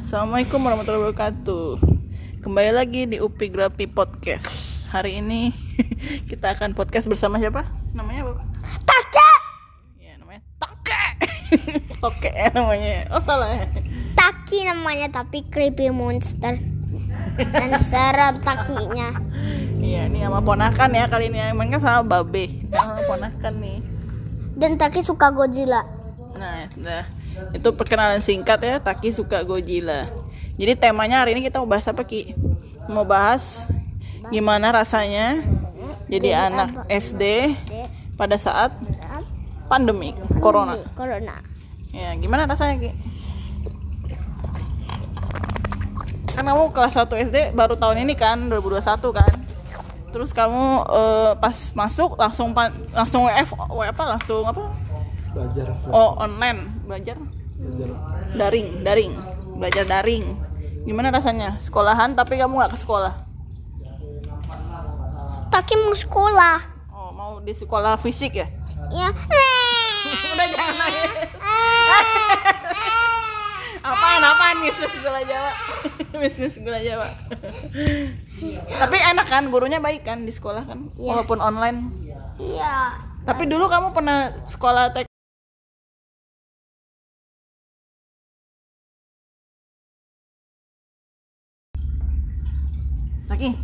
Assalamualaikum warahmatullahi wabarakatuh. Kembali lagi di Upi Grapi Podcast. Hari ini kita akan podcast bersama siapa? Namanya apa? Take, Ya namanya Toke. Toke ya namanya. Oh salah ya. Taki namanya tapi creepy monster. Dan serem takinya. Iya ini sama ponakan ya kali ini Emang kan sama babe. Sama ponakan nih. Dan Taki suka Godzilla. Nah udah Itu perkenalan singkat ya Taki suka Godzilla Jadi temanya hari ini kita mau bahas apa Ki? Mau bahas Gimana rasanya Jadi anak SD Pada saat pandemi Corona Corona. Ya gimana rasanya Ki? Kan kamu kelas 1 SD baru tahun ini kan 2021 kan Terus kamu eh, pas masuk langsung pan- langsung WF apa langsung apa? belajar Oh online belajar? Daring daring. Belajar daring. Gimana rasanya? Sekolahan tapi kamu nggak ke sekolah? Taki mau sekolah. oh mau di sekolah fisik ya? Ya. udah jangan nangis apaan apaan? Miss gula jawa. Miss gula jawa. Tapi enak kan? Gurunya baik kan di sekolah kan? Iya. walaupun online. Iya. tapi dulu kamu pernah sekolah tek lagi.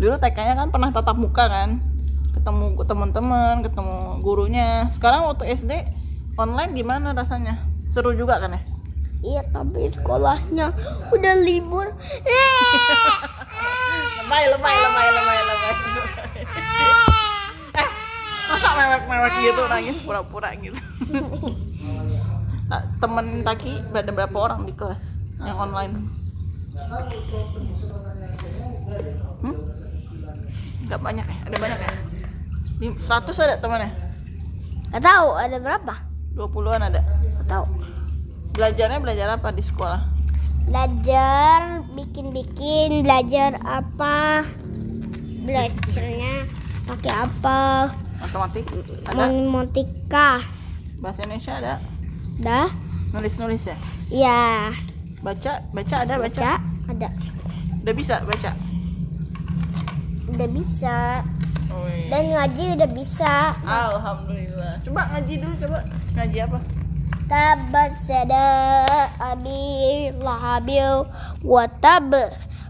Dulu TK-nya kan pernah tatap muka kan. Ketemu teman-teman ketemu gurunya. Sekarang waktu SD online gimana rasanya? Seru juga kan ya? Iya, tapi sekolahnya udah libur. lebay lebay lebay lebay lebay. Eh masa mewek-mewek gitu nangis pura-pura gitu. Temen Taki ada berapa orang di kelas yang online hmm? Gak banyak ya ada banyak ya Di- 100 ada temannya Gak tahu ada berapa? 20-an ada Gak tahu. belajarnya belajar apa di sekolah Belajar bikin-bikin, belajar apa? Belajarnya pakai apa? matematik ada Matematika. bahasa Indonesia ada Dah? nulis-nulis ya Ya, baca baca ada baca baca ada. udah bisa baca Udah bisa. oh, iya. Dan ngaji udah bisa. Alhamdulillah. Coba ngaji dulu coba. Ngaji apa? Tabat sada abi lahabil wa tab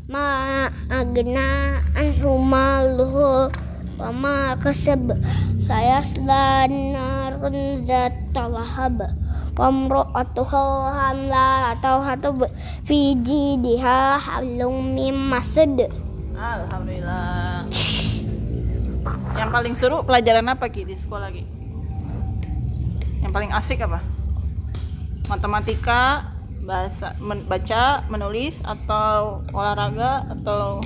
ma agna anhu maluhu wa ma kasab saya narun zata lahab Pamro'atuhu hamla atau hatub fi jidiha hablum mim masad Alhamdulillah. Yang paling seru pelajaran apa Ki di sekolah Ki? Yang paling asik apa? Matematika, bahasa men- baca, menulis atau olahraga atau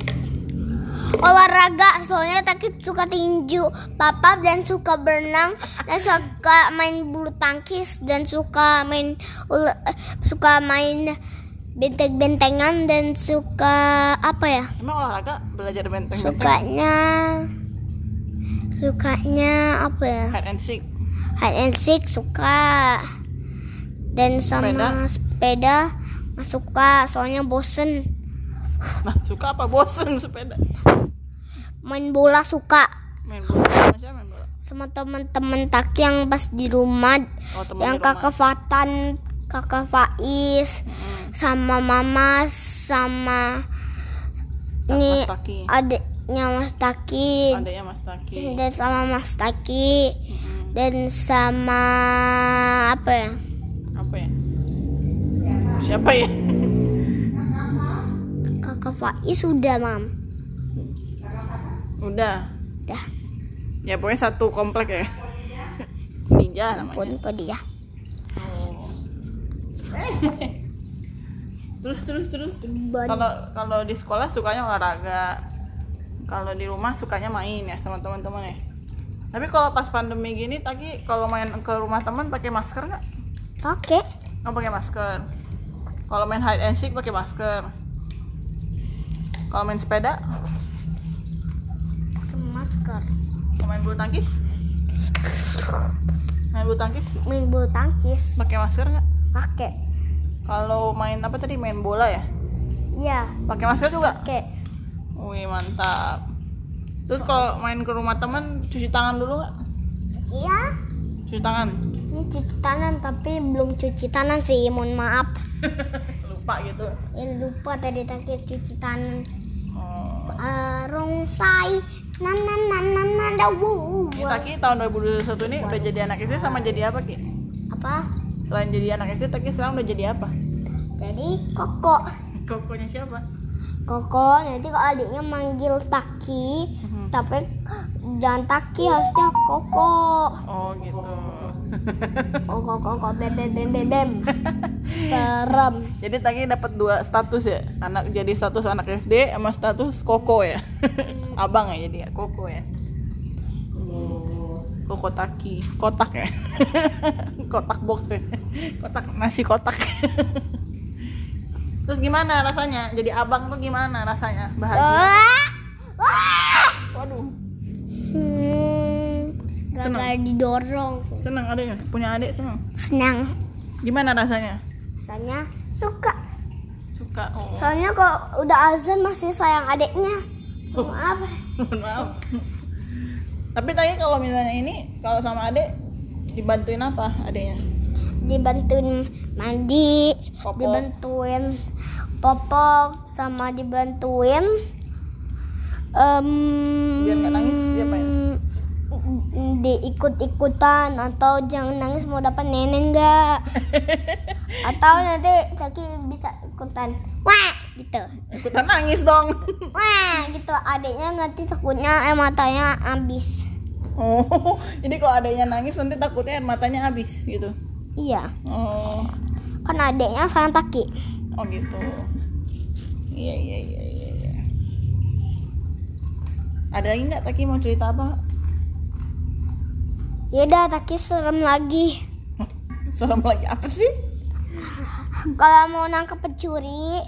olahraga soalnya Taki suka tinju papa dan suka berenang dan suka main bulu tangkis dan suka main eh, suka main benteng-bentengan dan suka apa ya? Emang olahraga belajar benteng-benteng? Sukanya sukanya apa ya? Hide and seek. Hide and seek suka. Dan sama Sepeda? sepeda nggak suka soalnya bosen. Nah suka apa bosen sepeda? Main bola suka. Main bola? Sama siapa main bola? Sama teman-teman tak yang pas di rumah oh yang di kakak Fatan kakak Faiz Mm, sama mama sama ini adiknya Mas Taki. Adanya Mas Taki. Dan sama Mas Taki. Mm-mm. dan sama apa ya? Apa ya? Siapa ya? Kakak Faiz sudah mam. Udah. Udah. ya pokoknya satu komplek ya. Ninja namanya. pun ke dia. Terus terus terus. Kalau kalau di sekolah sukanya olahraga. Kalau di rumah sukanya main ya sama teman-teman ya. Tapi kalau pas pandemi gini tadi kalau main ke rumah teman pakai masker nggak? Pakai. Nggak pakai masker. Kalau main hide and seek pakai masker. Kalau main sepeda? Pakai masker. Kalau main bulu tangkis? Main bulu tangkis? Main bulu tangkis. Pakai masker nggak pakai Kalau main apa tadi main bola ya? Iya, Pakai masker juga? kayak Wih mantap. Terus kalau main ke rumah teman cuci tangan dulu nggak? iya. Cuci tangan. Ini cuci tangan tapi belum cuci tangan sih, mohon maaf. Lupa gitu. Ya lupa tadi tadi cuci tangan. Oh. Arongsai nan nan nan nan nan. Ini Taki tahun 2021 ini udah jadi anak SD sama jadi apa Ki? Apa? Selain jadi anak SD, Taki sekarang udah jadi apa? Jadi koko. Kokonya siapa? Koko nanti kalau adiknya manggil Taki, Mhm. tapi jangan Taki harusnya Koko. Oh gitu. Koko koko bem bem bem bem bem. Serem. jadi Taki dapat dua status ya, anak jadi status anak SD sama status koko ya, abang ya jadi ya koko ya. Koko Taki, kotak ya, kotak box ya, kotak nasi kotak. Terus gimana rasanya? Jadi abang tuh gimana rasanya? Bahagia? Wah. Wah. Waduh, Hmm, Seneng. gagal didorong. seneng adiknya, punya adik seneng. Senang. Gimana rasanya? Soalnya suka. Suka. Oh. Soalnya kalau udah azan masih sayang adiknya. Oh. Maaf. Maaf. Tapi tadi kalau misalnya ini kalau sama adik dibantuin apa adiknya? Dibantuin mandi, Popok. dibantuin popok, sama dibantuin em Biar nggak nangis, diapain? diikut-ikutan atau jangan nangis mau dapat nenek enggak atau nanti Caki bisa ikutan wah gitu Ikutan nangis dong. wah gitu adiknya nanti takutnya eh matanya habis Oh, jadi kalau adiknya nangis nanti takutnya air matanya habis gitu. iya Oh, kan adiknya sayang Taki oh gitu. Iya iya iya iya. iya. Ada lagi nggak Taki mau cerita apa? Yaudah Taki serem lagi Serem lagi apa sih? kalau mau nangkep pencuri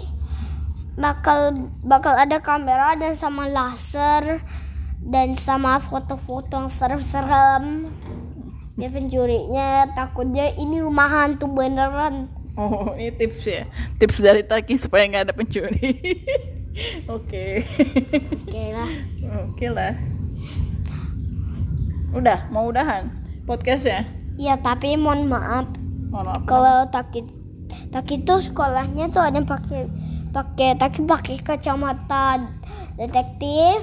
bakal bakal ada kamera dan sama laser dan sama foto-foto yang serem-serem ya pencurinya takutnya ini rumah hantu beneran Oh, ini tips ya. Tips dari Taki supaya nggak ada pencuri. Oke. oke lah Oke lah. Udah, mau udahan podcast ya? ya tapi mohon maaf Mohon maaf. kalau Taki Taki tuh sekolahnya tuh ada yang pakai pakai Taki pakai kacamata detektif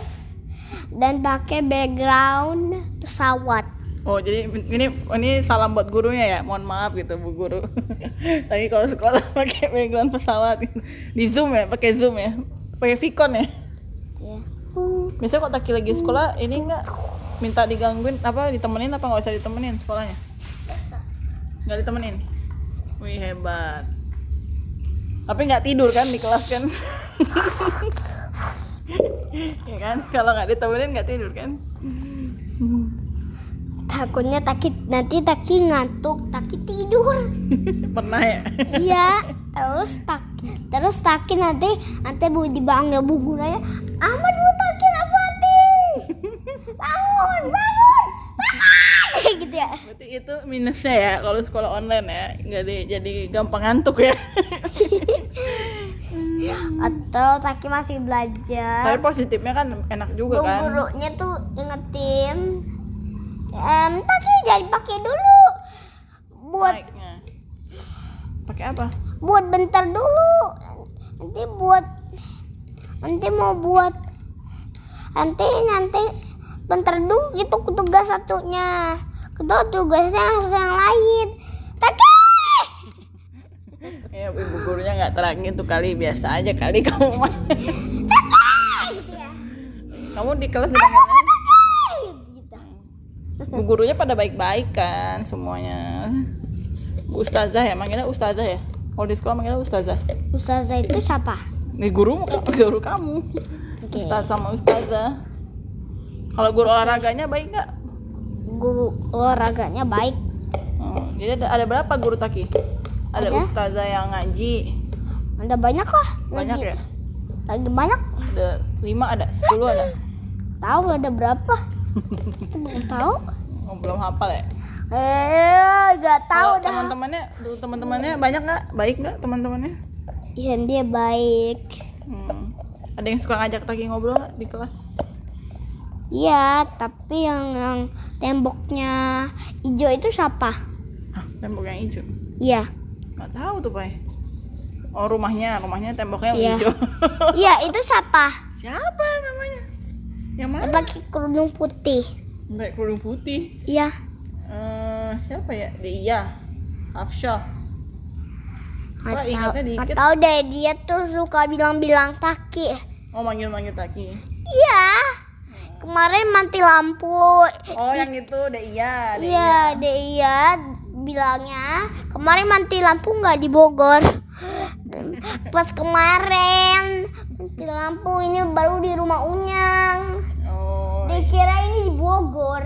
dan pakai background pesawat Oh, jadi ini ini salam buat gurunya ya. Mohon maaf gitu Bu Guru. Tapi kalau sekolah pakai background pesawat di Zoom ya, pakai Zoom ya. Pakai Vicon ya. Biasanya kalau Taki lagi sekolah ini enggak minta digangguin apa ditemenin apa nggak usah ditemenin sekolahnya? Nggak ditemenin. Wih hebat. Tapi nggak tidur kan di kelas kan? ya kan? Kalau nggak ditemenin nggak tidur kan? takutnya Taki nanti Taki ngantuk Taki tidur Pernah ya? iya terus Taki terus Taki nanti nanti bu dibangun bu gurunya Ahmad bu Taki bangun bangun gitu ya Berarti itu minusnya ya kalau sekolah online ya, nggak di, jadi gampang ngantuk ya. atau Taki masih Tapi belajar positifnya kan enak juga bu kan. gurunya tuh ingetin em Taki jangan pakai dulu buat. Pakai apa? buat bentar dulu nanti buat nanti mau buat nanti nanti bentar dulu gitu tugas satunya kedua tugasnya harus yang lain tapi Ya ibu gurunya nggak terang itu kali biasa aja kali kamu mah. Kamu di kelas dipanggilnya gitu Bu gurunya pada baik-baik kan semuanya. Bu Ustazah ya, manggilnya Ustazah ya. Kalau di sekolah manggilnya Ustazah. Ustazah itu siapa Nih guru guru kamu. Oke. Ustaz sama Ustazah. Kalau guru olahraganya baik nggak? Guru olahraganya baik Oh, jadi ada, ada berapa guru Taki? Ada, Ada. Ustazah yang ngaji. ada banyak lah Banyak lagi, ya? lagi banyak Ada lima ada, sepuluh ada. tahu ada berapa belum tahu Oh, belum hafal ya? Eh, gak tahu Kalau dah. teman-temannya, teman-temannya banyak nggak? Baik nggak teman-temannya? Iya, dia baik. Hmm. Ada yang suka ngajak Taki ngobrol nggak di kelas? Iya, tapi yang, yang temboknya hijau itu siapa? Hah, tembok yang hijau. Iya. Nggak tahu tuh, Pak. Oh, rumahnya, rumahnya temboknya Iya. hijau. Iya, itu siapa? Siapa namanya? Yang mana? Pakai kerudung putih. Baik kerudung putih. Iya. Eh, siapa ya? Dia. Hafsyah. Nggak Wah, ingatnya dikit. tahu deh, dia tuh suka bilang-bilang taki. Oh, manggil-manggil Taki. Iya. Kemarin mati lampu. Oh, yang itu deh iya, deh Iya, deh iya bilangnya kemarin mati lampu nggak di Bogor. Pas kemarin mati lampu ini baru di rumah Unyang. Oh, Dikira ini di Bogor.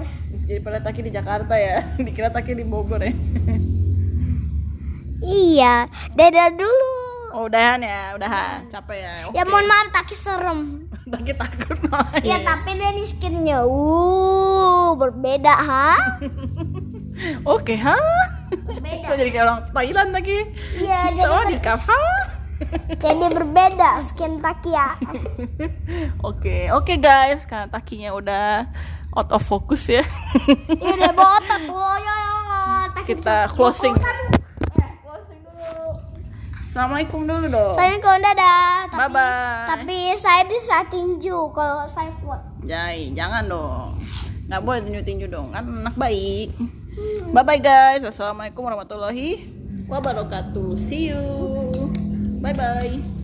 jadi pada Taki di Jakarta ya. Dikira Taki di Bogor ya. Iya, dadah dulu. Oh, udahan ya, udahan. Capek ya. Ya mohon maaf taki serem. Taki takut main. Ya tapi dia nih skinnya uh berbeda ha? Oke, ha? Berbeda. Kok jadi kayak orang Thailand lagi? Iya jadi Soalnya di ha? jadi berbeda skin taki ya. Oke, oke guys, karena takinya udah out of focus ya. Iya udah botak tuh ya. ya. Taki Kita closing. Oh, satu. Eh, closing dulu. Assalamualaikum dulu dong. Kalau dadah. Tapi, Bye bye. Tapi saya bisa tinju kalau saya kuat. Jai, jangan dong. Nggak boleh tinju-tinju dong, kan anak baik. Bye bye guys. Wassalamualaikum warahmatullahi wabarakatuh. See you. Bye bye.